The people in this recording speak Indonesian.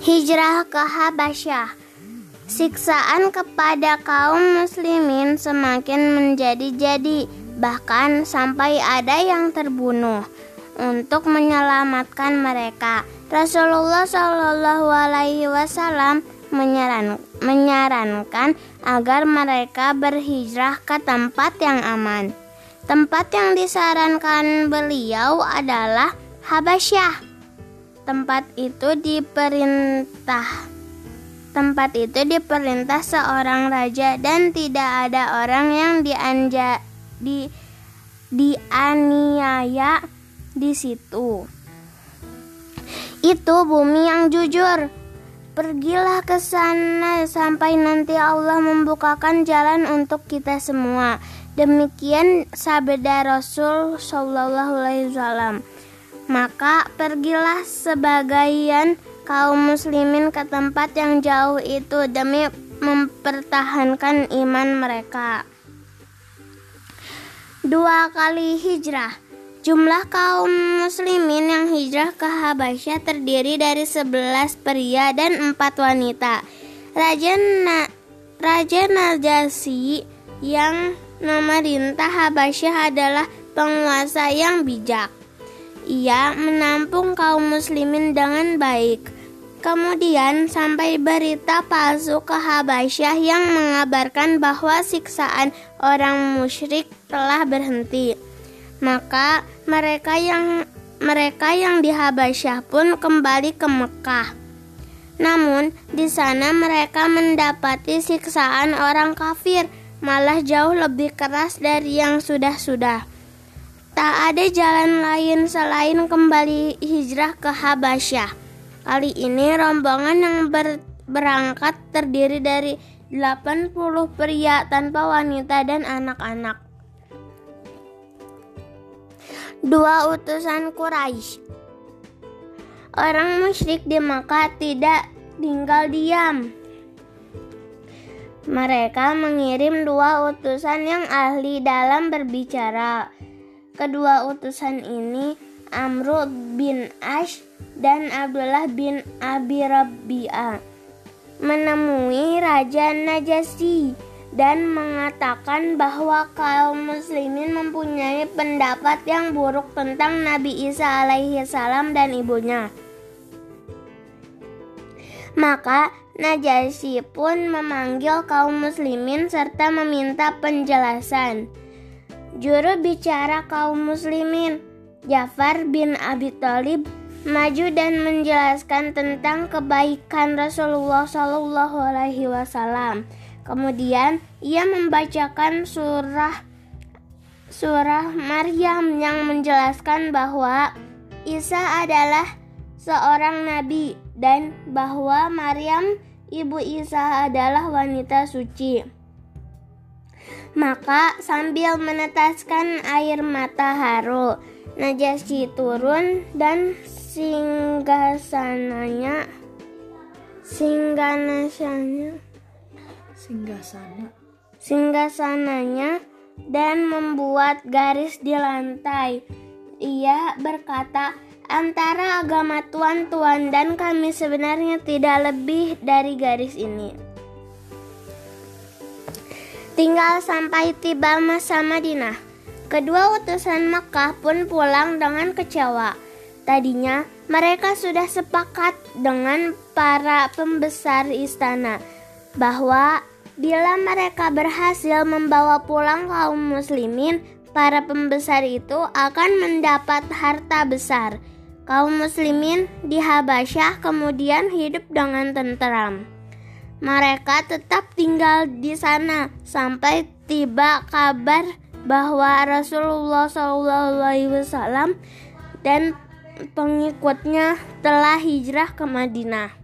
Hijrah ke Habasyah Siksaan kepada kaum muslimin semakin menjadi-jadi Bahkan sampai ada yang terbunuh Untuk menyelamatkan mereka Rasulullah Shallallahu Alaihi Wasallam menyaran, menyarankan agar mereka berhijrah ke tempat yang aman. Tempat yang disarankan beliau adalah Habasyah. Tempat itu diperintah Tempat itu diperintah seorang raja dan tidak ada orang yang dianja di dianiaya di situ. Itu bumi yang jujur. Pergilah ke sana sampai nanti Allah membukakan jalan untuk kita semua. Demikian sabda Rasul Shallallahu Alaihi Wasallam. Maka pergilah sebagian kaum muslimin ke tempat yang jauh itu demi mempertahankan iman mereka. Dua kali hijrah. Jumlah kaum muslimin yang hijrah ke Habasyah terdiri dari 11 pria dan 4 wanita. Raja Na Raja Najasi yang memerintah Habasyah adalah penguasa yang bijak. Ia menampung kaum muslimin dengan baik. Kemudian sampai berita palsu ke Habasyah yang mengabarkan bahwa siksaan orang musyrik telah berhenti. Maka mereka yang mereka yang di Habasyah pun kembali ke Mekah. Namun di sana mereka mendapati siksaan orang kafir malah jauh lebih keras dari yang sudah-sudah. Tak ada jalan lain selain kembali hijrah ke Habasyah. Kali ini rombongan yang ber, berangkat terdiri dari 80 pria tanpa wanita dan anak-anak. Dua utusan Quraisy. Orang musyrik di Makkah tidak tinggal diam. Mereka mengirim dua utusan yang ahli dalam berbicara. Kedua utusan ini Amru bin Ash dan Abdullah bin Abi Rabi'ah menemui Raja Najasyi dan mengatakan bahwa kaum muslimin mempunyai pendapat yang buruk tentang Nabi Isa alaihi salam dan ibunya. Maka Najasyi pun memanggil kaum muslimin serta meminta penjelasan. Juru bicara kaum muslimin, Jafar bin Abi Thalib maju dan menjelaskan tentang kebaikan Rasulullah Shallallahu Alaihi Wasallam. Kemudian ia membacakan surah surah Maryam yang menjelaskan bahwa Isa adalah seorang nabi dan bahwa Maryam ibu Isa adalah wanita suci. Maka sambil menetaskan air mata haru, Najasyi turun dan singgasananya singganasanya singgasana singgasananya dan membuat garis di lantai. Ia berkata, antara agama tuan-tuan dan kami sebenarnya tidak lebih dari garis ini. Tinggal sampai tiba masa Madinah. Kedua utusan Mekah pun pulang dengan kecewa. Tadinya mereka sudah sepakat dengan para pembesar istana bahwa bila mereka berhasil membawa pulang kaum muslimin, para pembesar itu akan mendapat harta besar. Kaum muslimin di Habasyah kemudian hidup dengan tenteram. Mereka tetap tinggal di sana sampai tiba kabar bahwa Rasulullah SAW dan pengikutnya telah hijrah ke Madinah.